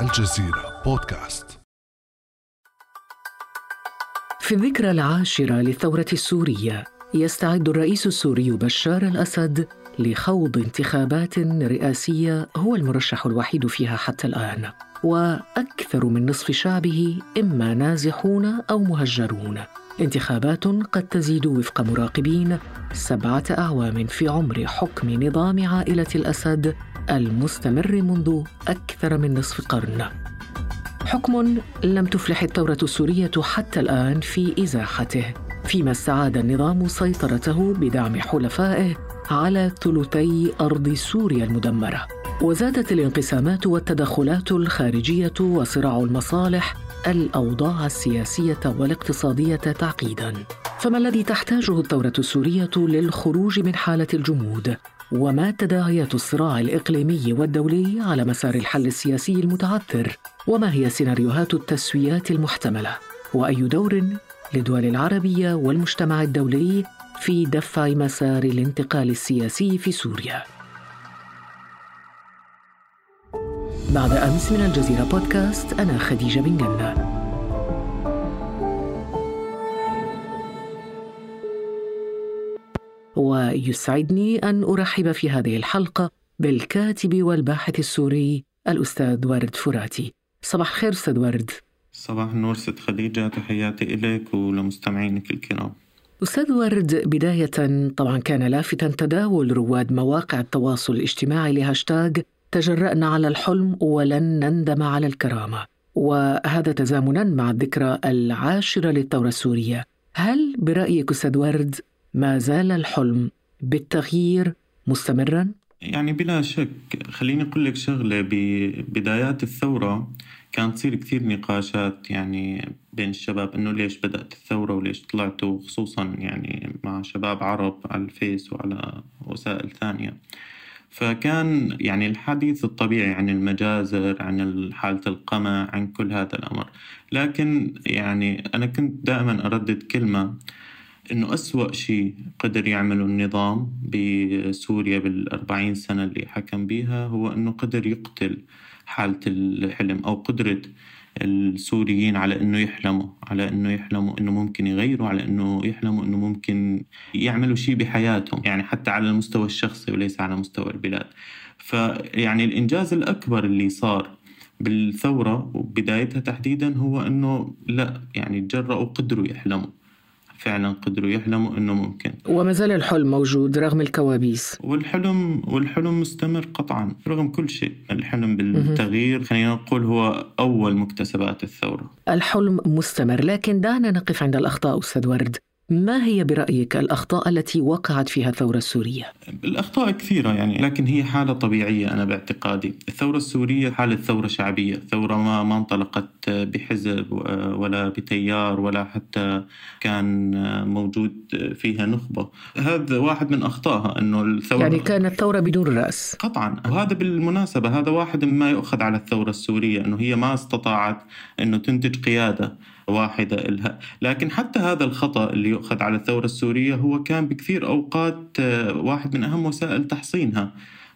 الجزيرة بودكاست. في الذكرى العاشرة للثورة السورية يستعد الرئيس السوري بشار الأسد لخوض انتخابات رئاسية هو المرشح الوحيد فيها حتى الآن. وأكثر من نصف شعبه إما نازحون أو مهجرون. انتخابات قد تزيد وفق مراقبين سبعة أعوام في عمر حكم نظام عائلة الأسد المستمر منذ أكثر من نصف قرن. حكم لم تفلح الثورة السورية حتى الآن في إزاحته، فيما استعاد النظام سيطرته بدعم حلفائه على ثلثي أرض سوريا المدمرة. وزادت الانقسامات والتدخلات الخارجية وصراع المصالح الأوضاع السياسية والاقتصادية تعقيدا فما الذي تحتاجه الثورة السورية للخروج من حالة الجمود وما تداعيات الصراع الإقليمي والدولي على مسار الحل السياسي المتعثر وما هي سيناريوهات التسويات المحتملة؟ وأي دور للدول العربية والمجتمع الدولي في دفع مسار الانتقال السياسي في سوريا؟ بعد أمس من الجزيرة بودكاست أنا خديجة بن جنة. ويسعدني أن أرحب في هذه الحلقة بالكاتب والباحث السوري الأستاذ ورد فراتي. صباح الخير أستاذ ورد. صباح النور ست خديجة. تحياتي إليك ولمستمعينك الكرام. أستاذ ورد بداية طبعا كان لافتا تداول رواد مواقع التواصل الاجتماعي لهاشتاج تجرأنا على الحلم ولن نندم على الكرامة. وهذا تزامنا مع الذكرى العاشرة للثورة السورية. هل برأيك أستاذ ورد ما زال الحلم بالتغيير مستمرا؟ يعني بلا شك خليني أقول لك شغلة. ببدايات الثورة كانت تصير كثير نقاشات يعني بين الشباب إنه ليش بدأت الثورة وليش طلعتوا خصوصا يعني مع شباب عرب على الفيس وعلى وسائل ثانية. فكان يعني الحديث الطبيعي عن المجازر عن حالة القمع عن كل هذا الأمر. لكن يعني أنا كنت دائما أردد كلمة إنه أسوأ شيء قدر يعمله النظام بسوريا بالأربعين سنة اللي حكم بيها هو إنه قدر يقتل حالة الحلم أو قدرة السوريين على إنه يحلموا على إنه يحلموا إنه ممكن يغيروا على إنه يحلموا إنه ممكن يعملوا شيء بحياتهم يعني حتى على المستوى الشخصي وليس على مستوى البلاد. فيعني الإنجاز الأكبر اللي صار بالثورة وبدايتها تحديدا هو إنه لا يعني تجرأوا قدروا يحلموا. فعلا قدروا يحلموا إنه ممكن. وما زال الحلم موجود رغم الكوابيس. والحلم والحلم مستمر قطعا رغم كل شيء. الحلم بالتغيير خلينا نقول هو أول مكتسبات الثورة. الحلم مستمر لكن دعنا نقف عند الأخطاء أستاذ ورد. ما هي برأيك الأخطاء التي وقعت فيها الثورة السورية؟ الأخطاء كثيرة يعني لكن هي حالة طبيعية أنا باعتقادي. الثورة السورية حالة ثورة شعبية ثورة ما, ما انطلقت بحزب ولا بتيار ولا حتى كان موجود فيها نخبة. هذا واحد من أخطائها أنه الثورة يعني كانت ثورة بدون رأس. قطعا. وهذا بالمناسبة هذا واحد مما يؤخذ على الثورة السورية أنه هي ما استطاعت أنه تنتج قيادة. واحدة إلها. لكن حتى هذا الخطأ اللي يؤخذ على الثورة السورية هو كان بكثير أوقات آه، واحد من أهم وسائل تحصينها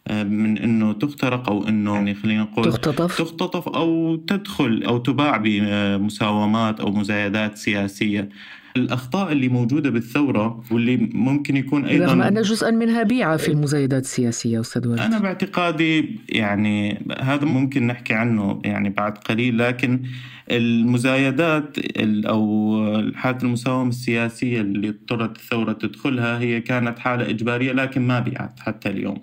آه، من إنه تخترق أو إنه يعني خلينا نقول تختطف. تختطف أو تدخل أو تباع بمساومات أو مزايدات سياسية. الأخطاء اللي موجودة بالثورة واللي ممكن يكون أيضا رغم أن جزءا منها بيعة في المزايدات السياسية أستاذ ولد. أنا باعتقادي يعني هذا ممكن نحكي عنه يعني بعد قليل لكن المزايدات أو حالة المساومة السياسية اللي اضطرت الثورة تدخلها هي كانت حالة إجبارية لكن ما بيعت حتى اليوم.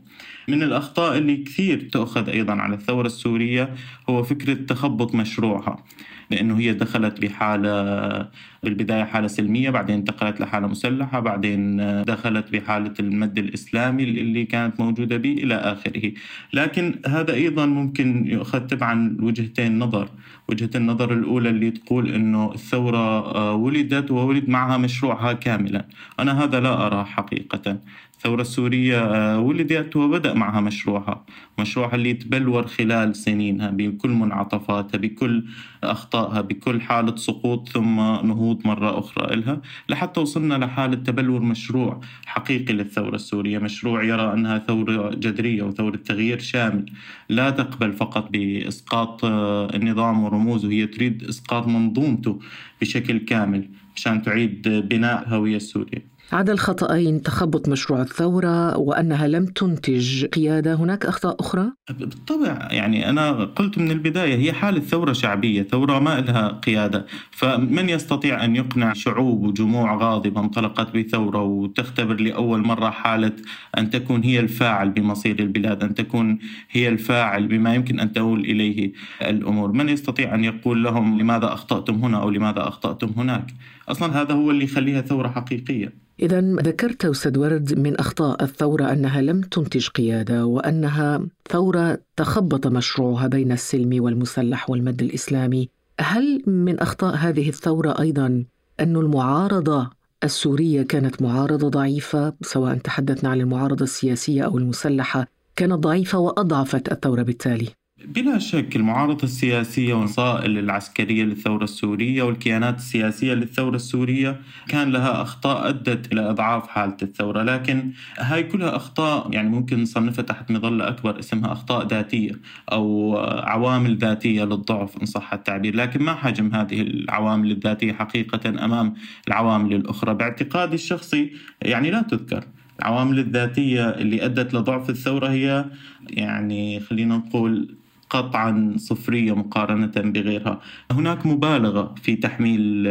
من الأخطاء اللي كثير تؤخذ أيضا على الثورة السورية هو فكرة تخبط مشروعها. لأنه هي دخلت بحالة بالبداية حالة سلمية بعدين انتقلت لحالة مسلحة بعدين دخلت بحالة المد الإسلامي اللي كانت موجودة به إلى آخره. لكن هذا أيضا ممكن يؤخذ تبعا وجهتين نظر. وجهة النظر الأولى اللي تقول أنه الثورة ولدت وولد معها مشروعها كاملا. أنا هذا لا أراه حقيقة. الثورة السورية آه، ولدت وبدأ معها مشروعها. مشروعها اللي تبلور خلال سنينها بكل منعطفاتها بكل أخطائها بكل حالة سقوط ثم نهوض مرة أخرى إلها لحتى وصلنا لحالة تبلور مشروع حقيقي للثورة السورية. مشروع يرى أنها ثورة جذرية وثورة تغيير شامل. لا تقبل فقط بإسقاط آه، النظام ورموزه هي تريد إسقاط منظومته بشكل كامل مشان تعيد بناء الهوية السورية عدا الخطأين تخبط مشروع الثورة وأنها لم تنتج قيادة. هناك أخطاء أخرى؟ بالطبع يعني أنا قلت من البداية هي حالة ثورة شعبية ثورة ما لها قيادة. فمن يستطيع أن يقنع شعوب وجموع غاضبة انطلقت بثورة وتختبر لأول مرة حالة أن تكون هي الفاعل بمصير البلاد أن تكون هي الفاعل بما يمكن أن تؤول إليه الأمور. من يستطيع أن يقول لهم لماذا أخطأتم هنا أو لماذا أخطأتم هناك؟ أصلا هذا هو اللي يخليها ثورة حقيقية. إذا ذكرت أستاذ ورد من أخطاء الثورة أنها لم تنتج قيادة وأنها ثورة تخبط مشروعها بين السلم والمسلح والمد الإسلامي. هل من أخطاء هذه الثورة أيضا أن المعارضة السورية كانت معارضة ضعيفة سواء تحدثنا عن المعارضة السياسية أو المسلحة كانت ضعيفة وأضعفت الثورة بالتالي؟ بلا شك المعارضة السياسية والوسائل العسكرية للثورة السورية والكيانات السياسية للثورة السورية كان لها أخطاء أدت إلى إضعاف حالة الثورة لكن هاي كلها أخطاء يعني ممكن نصنفها تحت مظلة أكبر اسمها أخطاء ذاتية أو عوامل ذاتية للضعف إن صح التعبير لكن ما حجم هذه العوامل الذاتية حقيقة أمام العوامل الأخرى. باعتقادي الشخصي يعني لا تذكر العوامل الذاتية اللي أدت لضعف الثورة هي يعني خلينا نقول قطعا صفرية مقارنة بغيرها. هناك مبالغة في تحميل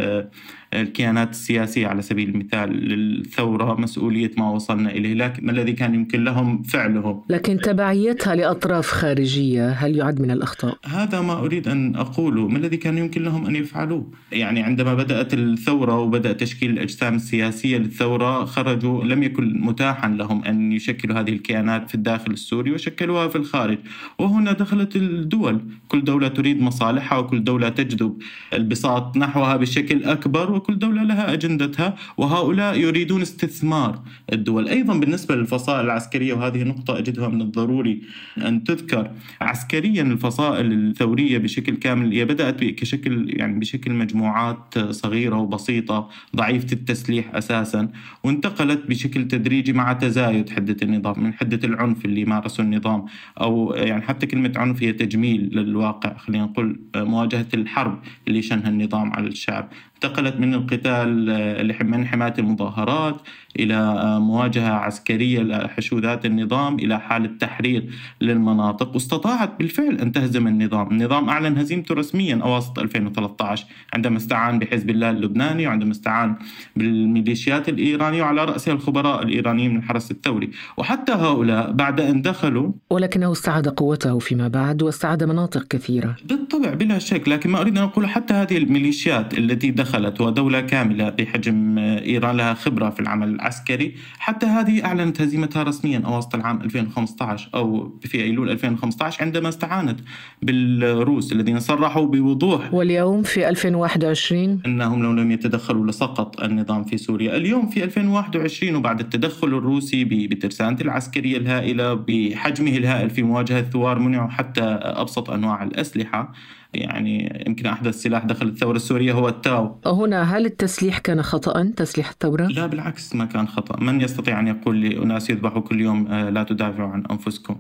الكيانات السياسية على سبيل المثال للثورة مسؤولية ما وصلنا إليه لكن ما الذي كان يمكن لهم؟ فعله لكن تبعيتها لأطراف خارجية هل يعد من الأخطاء؟ هذا ما أريد أن أقوله. ما الذي كان يمكن لهم أن يفعلوه؟ يعني عندما بدأت الثورة وبدأ تشكيل الأجسام السياسية للثورة خرجوا لم يكن متاحا لهم أن يشكلوا هذه الكيانات في الداخل السوري وشكلوها في الخارج. وهنا دخلت الدول. كل دولة تريد مصالحها وكل دولة تجذب البساط نحوها بشكل أكبر وكل دولة لها أجندتها وهؤلاء يريدون استثمار الدول. أيضا بالنسبة للفصائل العسكرية وهذه نقطة أجدها من الضروري أن تذكر. عسكريا الفصائل الثورية بشكل كامل هي بدأت كشكل يعني بشكل مجموعات صغيرة وبسيطة ضعيفة التسليح أساسا وانتقلت بشكل تدريجي مع تزايد حدة النظام من حدة العنف اللي مارسه النظام. أو يعني حتى كلمة عنف هي تجميل للواقع خلينا نقول مواجهة الحرب اللي شنها النظام على الشعب. انتقلت من القتال آه، من حماية المظاهرات. إلى آه، مواجهة عسكرية لحشودات النظام إلى حالة تحرير للمناطق. واستطاعت بالفعل أن تهزم النظام. النظام أعلن هزيمته رسميا أواسط 2013 عندما استعان بحزب الله اللبناني وعندما استعان بالميليشيات الإيرانية وعلى رأسها الخبراء الإيرانيين من الحرس الثوري. وحتى هؤلاء بعد أن دخلوا ولكنه استعاد قوته فيما بعد واستعاد مناطق كثيرة. بالطبع بلا شك. لكن ما أريد أن أقول حتى هذه الميليشيات التي دخلت ودولة كاملة بحجم إيران لها خبرة في العمل العسكري حتى هذه أعلنت هزيمتها رسميا أواسط العام 2015 أو في أيلول 2015 عندما استعانت بالروس الذين صرحوا بوضوح واليوم في 2021 أنهم لو لم يتدخلوا لسقط النظام في سوريا. اليوم في 2021 وبعد التدخل الروسي بترسانته العسكرية الهائلة بحجمه الهائل في مواجهة ثوار منعوا حتى أبسط أنواع الأسلحة يعني يمكن أحدث سلاح دخل الثورة السورية هو التاو. هنا هل التسليح كان خطأ؟ تسليح الثورة؟ لا بالعكس ما كان خطأ. من يستطيع أن يقول لأناس يذبحوا كل يوم آه، لا تدافعوا عن أنفسكم.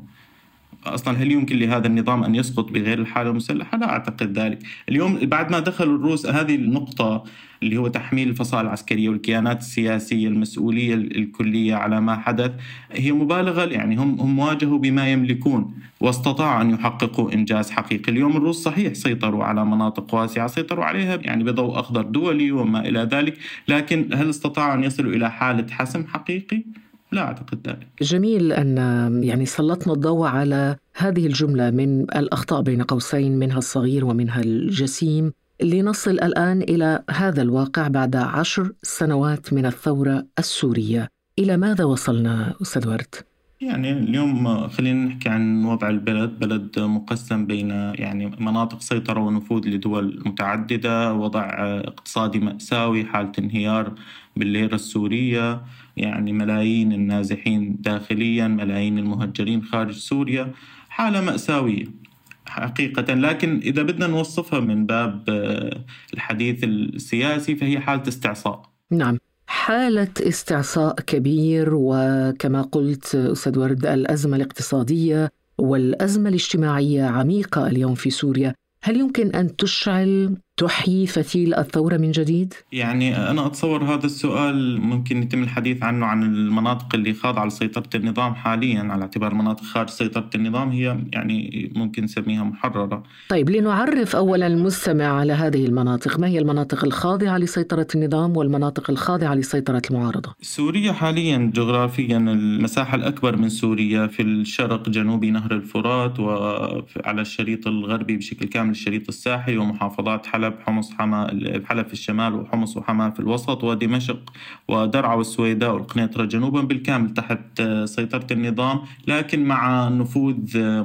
أصلا هل يمكن لهذا النظام أن يسقط بغير الحاله المسلحة؟ لا أعتقد ذلك. اليوم بعد ما دخلوا الروس هذه النقطة اللي هو تحميل الفصائل العسكرية والكيانات السياسية المسؤولية الكلية على ما حدث هي مبالغة يعني هم هم واجهوا بما يملكون واستطاعوا أن يحققوا إنجاز حقيقي، اليوم الروس صحيح سيطروا على مناطق واسعة، سيطروا عليها يعني بضوء أخضر دولي وما إلى ذلك، لكن هل استطاعوا أن يصلوا إلى حالة حسم حقيقي؟ لا أعتقد ذلك. جميل أن يعني سلطنا الضوء على هذه الجملة من الأخطاء بين قوسين منها الصغير ومنها الجسيم. لنصل الآن إلى هذا الواقع بعد عشر سنوات من الثورة السورية. إلى ماذا وصلنا أستاذ ورد؟ يعني اليوم خلينا نحكي عن وضع البلد بلد مقسم بين يعني مناطق سيطرة ونفوذ لدول متعددة وضع اقتصادي مأساوي حالة انهيار بالليرة السورية. يعني ملايين النازحين داخليا ملايين المهجرين خارج سوريا حالة مأساوية حقيقة. لكن إذا بدنا نوصفها من باب آه، الحديث السياسي فهي حالة استعصاء. نعم. حالة استعصاء كبير وكما قلت أستاذ ورد الأزمة الاقتصادية والأزمة الاجتماعية عميقة اليوم في سوريا. هل يمكن أن تشعل تحيي فتيل الثورة من جديد؟ يعني أنا أتصور هذا السؤال ممكن يتم الحديث عنه عن المناطق اللي خاضعة لسيطرة النظام حاليا على اعتبار مناطق خارج سيطرة النظام هي يعني ممكن نسميها محررة طيب لنعرف أولا المستمع على هذه المناطق ما هي المناطق الخاضعة لسيطرة النظام والمناطق الخاضعة لسيطرة المعارضة؟ سوريا حاليا جغرافيا المساحة الأكبر من سوريا في الشرق جنوبي نهر الفرات وعلى الشريط الغربي بشكل كامل الشريط الساحلي ومحافظات حلب حلب حمص حما حلب في الشمال وحمص وحما في الوسط ودمشق ودرعا والسويداء والقنيطرة جنوبا بالكامل تحت سيطرة النظام لكن مع نفوذ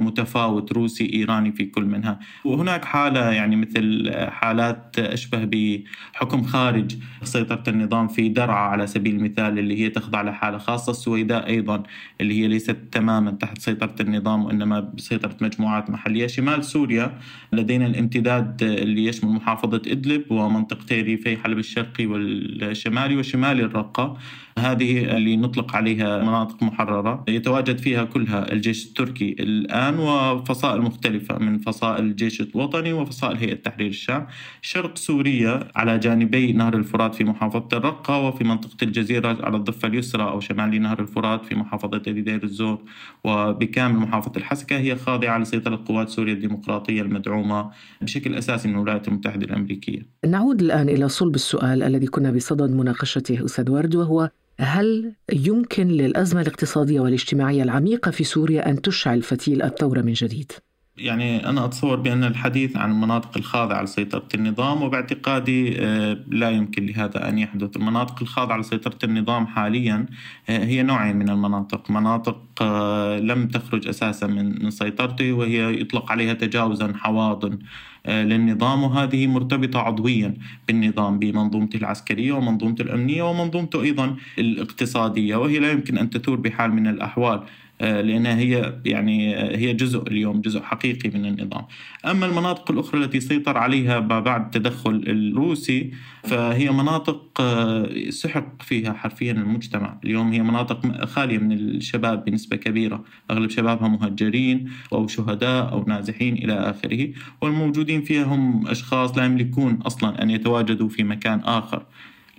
متفاوت روسي إيراني في كل منها. وهناك حالة يعني مثل حالات أشبه بحكم خارج سيطرة النظام في درعا على سبيل المثال اللي هي تخضع لحالة خاصة السويداء أيضا اللي هي ليست تماما تحت سيطرة النظام وإنما بسيطرة مجموعات محلية. شمال سوريا لدينا الامتداد اللي يشمل محافظة محافظة إدلب ومنطقتي ريفي حلب الشرقي والشمالي وشمالي الرقة. هذه اللي نطلق عليها مناطق محررة يتواجد فيها كلها الجيش التركي الآن وفصائل مختلفة من فصائل الجيش الوطني وفصائل هيئة تحرير الشام. شرق سوريا على جانبي نهر الفرات في محافظة الرقة وفي منطقة الجزيرة على الضفة اليسرى أو شمالي نهر الفرات في محافظة دير الزور وبكامل محافظة الحسكة هي خاضعة لسيطرة قوات سوريا الديمقراطية المدعومة بشكل أساسي من الولايات المتحدة الأمريكية. نعود الآن إلى صلب السؤال الذي كنا بصدد مناقشته أستاذ ورد وهو هل يمكن للأزمة الاقتصادية والاجتماعية العميقة في سوريا أن تشعل فتيل الثورة من جديد؟ يعني أنا أتصور بأن الحديث عن المناطق الخاضعة لسيطرة النظام وباعتقادي آه، لا يمكن لهذا أن يحدث. المناطق الخاضعة لسيطرة النظام حاليا آه، هي نوعين من المناطق. مناطق آه، لم تخرج أساسا من سيطرته وهي يطلق عليها تجاوزا حواضن للنظام وهذه مرتبطة عضويا بالنظام بمنظومته العسكرية ومنظومته الأمنية ومنظومته أيضا الاقتصادية وهي لا يمكن أن تثور بحال من الأحوال. لأنها هي يعني آه، هي جزء اليوم جزء حقيقي من النظام. أما المناطق الأخرى التي سيطر عليها بعد التدخل الروسي فهي مناطق آه، سحق فيها حرفيا المجتمع. اليوم هي مناطق خالية من الشباب بنسبة كبيرة. أغلب شبابها مهجرين أو شهداء أو نازحين إلى آخره والموجودين فيها هم أشخاص لا يملكون أصلا أن يتواجدوا في مكان آخر.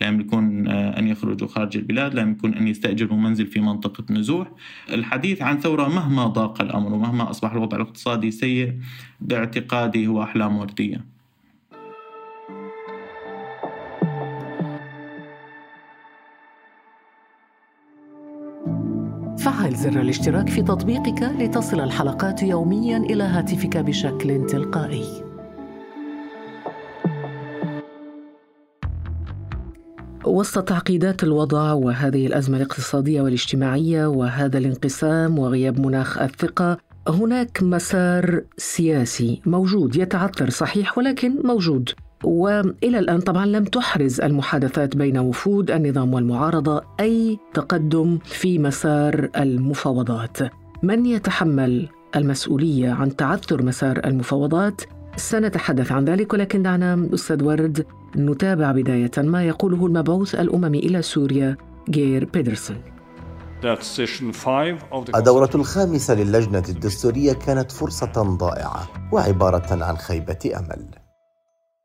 لا يملكون آه، أن يخرجوا خارج البلاد لا يملكون أن يستأجروا منزل في منطقة نزوح. الحديث عن ثورة مهما ضاق الأمر ومهما أصبح الوضع الاقتصادي سيء باعتقادي هو أحلام وردية. فعل زر الاشتراك في تطبيقك لتصل الحلقات يوميا إلى هاتفك بشكل تلقائي. وسط تعقيدات الوضع وهذه الأزمة الاقتصادية والاجتماعية وهذا الانقسام وغياب مناخ الثقة هناك مسار سياسي موجود يتعثر صحيح ولكن موجود. وإلى الآن طبعا لم تحرز المحادثات بين وفود النظام والمعارضة أي تقدم في مسار المفاوضات. من يتحمل المسؤولية عن تعثر مسار المفاوضات؟ سنتحدث عن ذلك ولكن دعنا أستاذ ورد نتابع بداية ما يقوله المبعوث الأممي إلى سوريا غير بيدرسون. الدورة الخامسة للجنة الدستورية كانت فرصة ضائعة وعبارة عن خيبة أمل.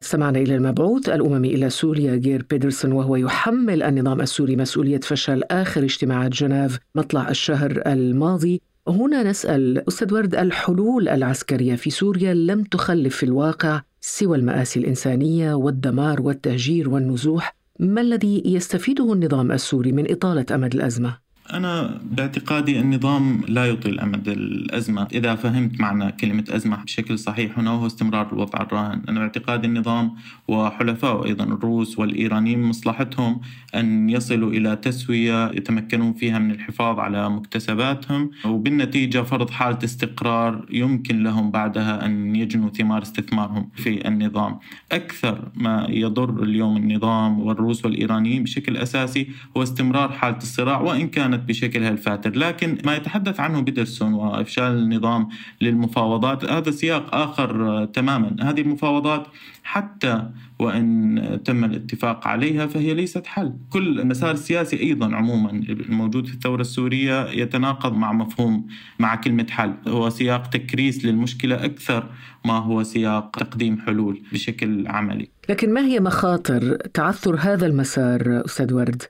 استمعنا إلى المبعوث الأممي إلى سوريا غير بيدرسون وهو يحمل النظام السوري مسؤولية فشل آخر اجتماعات جنيف مطلع الشهر الماضي. هنا نسأل أستاذ ورد الحلول العسكرية في سوريا لم تخلف في الواقع؟ سوى المآسي الإنسانية والدمار والتهجير والنزوح ما الذي يستفيده النظام السوري من إطالة أمد الأزمة؟ أنا باعتقادي النظام لا يطيل أمد الأزمة. إذا فهمت معنى كلمة أزمة بشكل صحيح هنا وهو استمرار الوضع الراهن. أنا باعتقادي النظام وحلفائه أيضا الروس والإيرانيين مصلحتهم أن يصلوا إلى تسوية يتمكنون فيها من الحفاظ على مكتسباتهم وبالنتيجة فرض حالة استقرار يمكن لهم بعدها أن يجنوا ثمار استثمارهم في النظام. أكثر ما يضر اليوم النظام والروس والإيرانيين بشكل أساسي هو استمرار حالة الصراع وإن كانت بشكلها الفاتر لكن ما يتحدث عنه بيدرسون وإفشال النظام للمفاوضات هذا سياق آخر تماما. هذه المفاوضات حتى وإن تم الاتفاق عليها فهي ليست حل. كل المسار السياسي أيضا عموما الموجود في الثورة السورية يتناقض مع مفهوم مع كلمة حل. هو سياق تكريس للمشكلة أكثر ما هو سياق تقديم حلول بشكل عملي. لكن ما هي مخاطر تعثر هذا المسار أستاذ ورد؟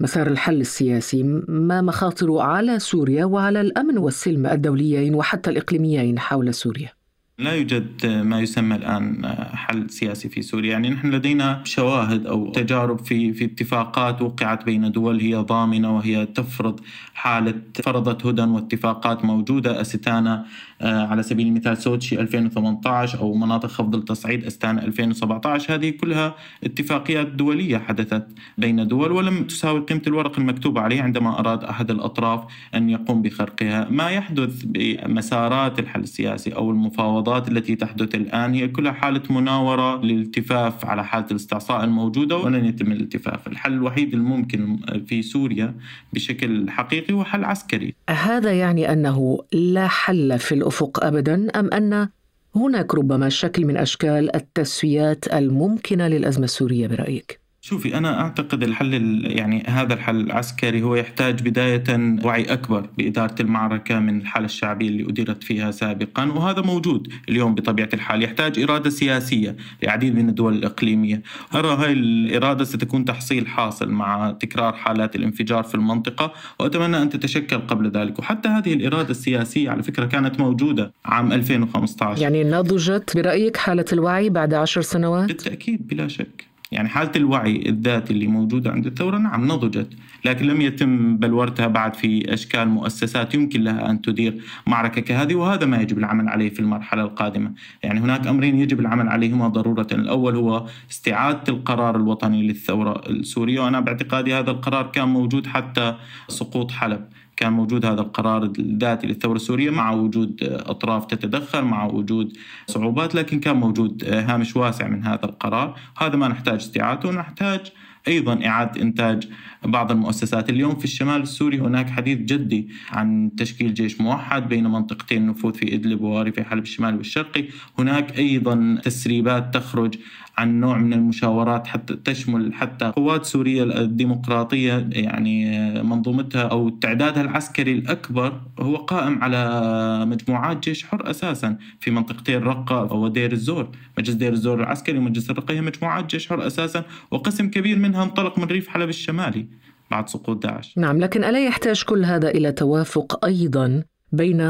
مسار الحل السياسي ما مخاطره على سوريا وعلى الأمن والسلم الدوليين وحتى الإقليميين حول سوريا؟ لا يوجد ما يسمى الآن حل سياسي في سوريا، يعني نحن لدينا شواهد أو تجارب في في اتفاقات وقعت بين دول هي ضامنة وهي تفرض حالة فرضت هدن واتفاقات موجودة. أستانا آه، على سبيل المثال سوتشي 2018 أو مناطق خفض التصعيد أستانا 2017 هذه كلها اتفاقيات دولية حدثت بين دول ولم تساوي قيمة الورق المكتوب عليه عندما أراد أحد الأطراف أن يقوم بخرقها، ما يحدث بمسارات الحل السياسي أو المفاوضات المفاوضات التي تحدث الآن هي كلها حالة مناورة للالتفاف على حالة الاستعصاء الموجودة ولن يتم الالتفاف الحل الوحيد الممكن في سوريا بشكل حقيقي هو حل عسكري هذا يعني أنه لا حل في الأفق أبدا أم أن هناك ربما شكل من أشكال التسويات الممكنة للأزمة السورية برأيك؟ شوفي أنا أعتقد الحل يعني هذا الحل العسكري هو يحتاج بداية وعي أكبر بإدارة المعركة من الحالة الشعبية اللي أديرت فيها سابقا وهذا موجود اليوم بطبيعة الحال. يحتاج إرادة سياسية لعديد من الدول الإقليمية. أرى هاي الإرادة ستكون تحصيل حاصل مع تكرار حالات الانفجار في المنطقة وأتمنى أن تتشكل قبل ذلك. وحتى هذه الإرادة السياسية على فكرة كانت موجودة عام 2015 يعني نضجت برأيك حالة الوعي بعد عشر سنوات؟ بالتأكيد بلا شك. يعني حالة الوعي الذاتي اللي موجودة عند الثورة نعم نضجت لكن لم يتم بلورتها بعد في أشكال مؤسسات يمكن لها أن تدير معركة كهذه وهذا ما يجب العمل عليه في المرحلة القادمة. يعني هناك أمرين يجب العمل عليهما ضرورة. الأول هو استعادة القرار الوطني للثورة السورية وأنا باعتقادي هذا القرار كان موجود حتى سقوط حلب. كان موجود هذا القرار الذاتي للثورة السورية مع وجود أطراف تتدخل مع وجود صعوبات لكن كان موجود هامش واسع من هذا القرار. هذا ما نحتاج استعادته ونحتاج أيضا إعادة إنتاج بعض المؤسسات. اليوم في الشمال السوري هناك حديث جدي عن تشكيل جيش موحد بين منطقتين النفوذ في إدلب وواري في حلب الشمالي والشرقي. هناك أيضا تسريبات تخرج عن نوع من المشاورات حتى تشمل حتى قوات سوريا الديمقراطية يعني منظومتها أو تعدادها العسكري الأكبر هو قائم على مجموعات جيش حر أساسا في منطقتي الرقة ودير الزور. مجلس دير الزور العسكري ومجلس الرقة هي مجموعات جيش حر أساسا وقسم كبير منها انطلق من ريف حلب الشمالي بعد سقوط داعش. نعم لكن ألا يحتاج كل هذا إلى توافق أيضا؟ بين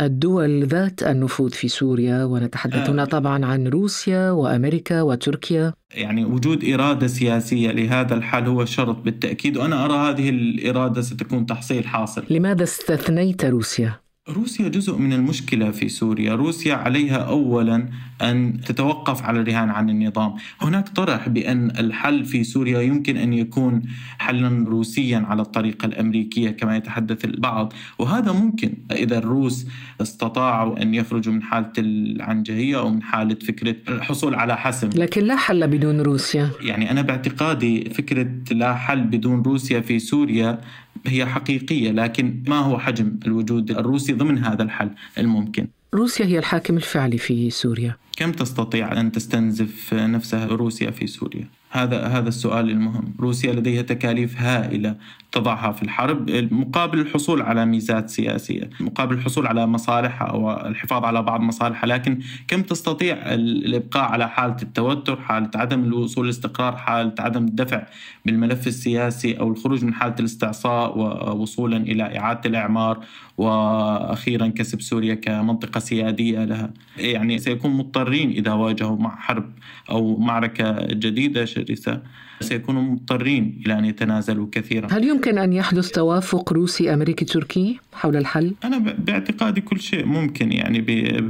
الدول ذات النفوذ في سوريا ونتحدث هنا آه. طبعا عن روسيا وأمريكا وتركيا. يعني وجود إرادة سياسية لهذا الحل هو شرط بالتأكيد وأنا أرى هذه الإرادة ستكون تحصيل حاصل. لماذا استثنيت روسيا؟ روسيا جزء من المشكلة في سوريا. روسيا عليها أولا أن تتوقف على الرهان عن النظام. هناك طرح بأن الحل في سوريا يمكن أن يكون حلا روسيا على الطريقة الأمريكية كما يتحدث البعض وهذا ممكن. إذا الروس استطاعوا أن يخرجوا من حالة العنجهية أو من حالة فكرة الحصول على حسم. لكن لا حل بدون روسيا. يعني أنا باعتقادي فكرة لا حل بدون روسيا في سوريا هي حقيقية لكن ما هو حجم الوجود الروسي ضمن هذا الحل الممكن؟ روسيا هي الحاكم الفعلي في سوريا كم تستطيع أن تستنزف نفسها روسيا في سوريا؟ هذا هذا السؤال المهم، روسيا لديها تكاليف هائلة تضعها في الحرب مقابل الحصول على ميزات سياسية، مقابل الحصول على مصالحها أو الحفاظ على بعض مصالحها، لكن كم تستطيع الإبقاء على حالة التوتر، حالة عدم الوصول للاستقرار، حالة عدم الدفع بالملف السياسي أو الخروج من حالة الاستعصاء ووصولا إلى إعادة الإعمار وأخيرا كسب سوريا كمنطقة سيادية لها، يعني سيكون مضطر مضطرين إذا واجهوا مع حرب أو معركة جديدة realizar سيكونوا مضطرين إلى أن يتنازلوا كثيرا. هل يمكن أن يحدث توافق روسي أمريكي تركي حول الحل؟ أنا باعتقادي كل شيء ممكن يعني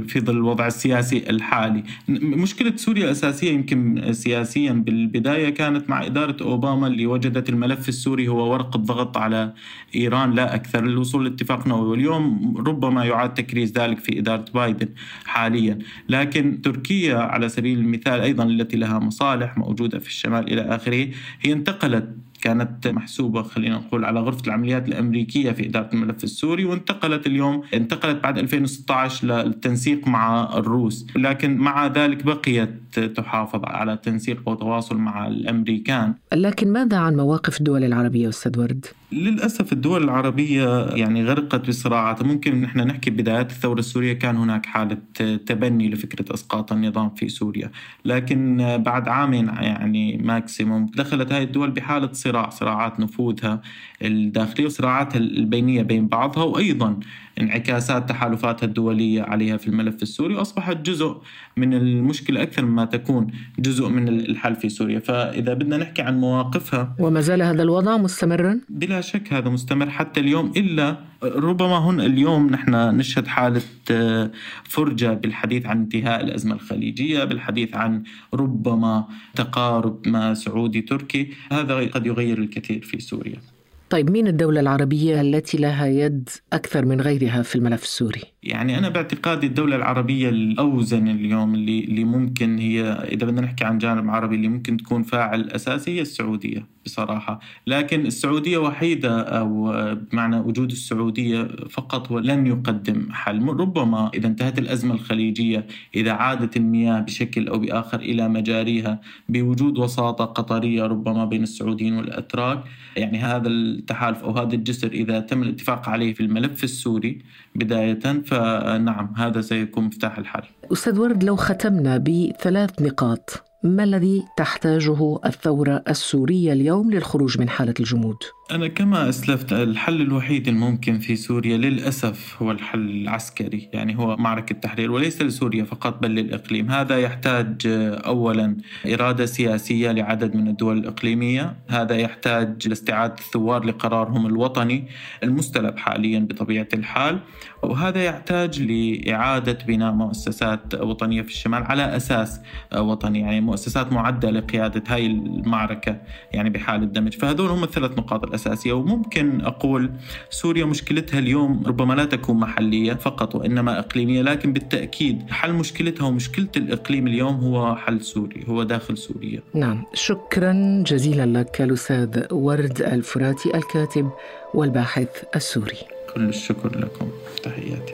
في ظل الوضع السياسي الحالي. مشكلة سوريا الأساسية يمكن سياسيا بالبداية كانت مع إدارة أوباما اللي وجدت الملف السوري هو ورقة ضغط على إيران لا أكثر للوصول لاتفاق نووي. واليوم ربما يعاد تكريس ذلك في إدارة بايدن حاليا. لكن تركيا على سبيل المثال أيضا التي لها مصالح موجودة في الشمال إلى آخره هي انتقلت كانت محسوبة خلينا نقول على غرفة العمليات الأمريكية في إدارة الملف السوري وانتقلت اليوم انتقلت بعد 2016 للتنسيق مع الروس. لكن مع ذلك بقيت تحافظ على تنسيق وتواصل مع الأمريكان. لكن ماذا عن مواقف الدول العربية أستاذ ورد؟ للأسف الدول العربية يعني غرقت بصراعات ممكن نحن نحكي بدايات الثورة السورية كان هناك حالة تبني لفكرة إسقاط النظام في سوريا. لكن بعد عامين يعني ماكسيموم دخلت هذه الدول بحالة صراع صراعات نفوذها. الداخلية وصراعاتها البينية بين بعضها وأيضا انعكاسات تحالفاتها الدولية عليها في الملف السوري وأصبحت جزء من المشكلة أكثر مما تكون جزء من الحل في سوريا. فإذا بدنا نحكي عن مواقفها وما زال هذا الوضع مستمرا؟ بلا شك هذا مستمر حتى اليوم إلا ربما هنا اليوم نحن نشهد حالة آه، فرجة بالحديث عن انتهاء الأزمة الخليجية بالحديث عن ربما تقارب ما سعودي تركي. هذا قد يغير الكثير في سوريا. طيب مين الدولة العربية التي لها يد أكثر من غيرها في الملف السوري؟ يعني أنا باعتقادي الدولة العربية الأوزن اليوم اللي اللي ممكن هي إذا بدنا نحكي عن جانب عربي اللي ممكن تكون فاعل أساسي هي السعودية بصراحة. لكن السعودية وحيدة أو بمعنى وجود السعودية فقط ولن يقدم حل. ربما إذا انتهت الأزمة الخليجية إذا عادت المياه بشكل أو بآخر إلى مجاريها بوجود وساطة قطرية ربما بين السعوديين والأتراك يعني هذا التحالف أو هذا الجسر إذا تم الاتفاق عليه في الملف السوري بداية فنعم هذا سيكون مفتاح الحل. أستاذ ورد لو ختمنا بثلاث نقاط. ما الذي تحتاجه الثورة السورية اليوم للخروج من حالة الجمود؟ أنا كما أسلفت الحل الوحيد الممكن في سوريا للأسف هو الحل العسكري يعني هو معركة تحرير وليس لسوريا فقط بل للإقليم. هذا يحتاج أولا إرادة سياسية لعدد من الدول الإقليمية. هذا يحتاج لاستعادة الثوار لقرارهم الوطني المستلب حاليا بطبيعة الحال. وهذا يحتاج لإعادة بناء مؤسسات وطنية في الشمال على أساس وطني يعني مؤسسات معدة لقيادة هاي المعركة يعني بحال الدمج. فهذول هم الثلاث نقاط الأساسية. وممكن أقول سوريا مشكلتها اليوم ربما لا تكون محلية فقط وإنما إقليمية لكن بالتأكيد حل مشكلتها ومشكلة الإقليم اليوم هو حل سوري هو داخل سوريا. نعم. شكرا جزيلا لك الأستاذ ورد الفراتي الكاتب والباحث السوري. كل الشكر لكم. تحياتي.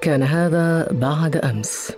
كان هذا بعد أمس.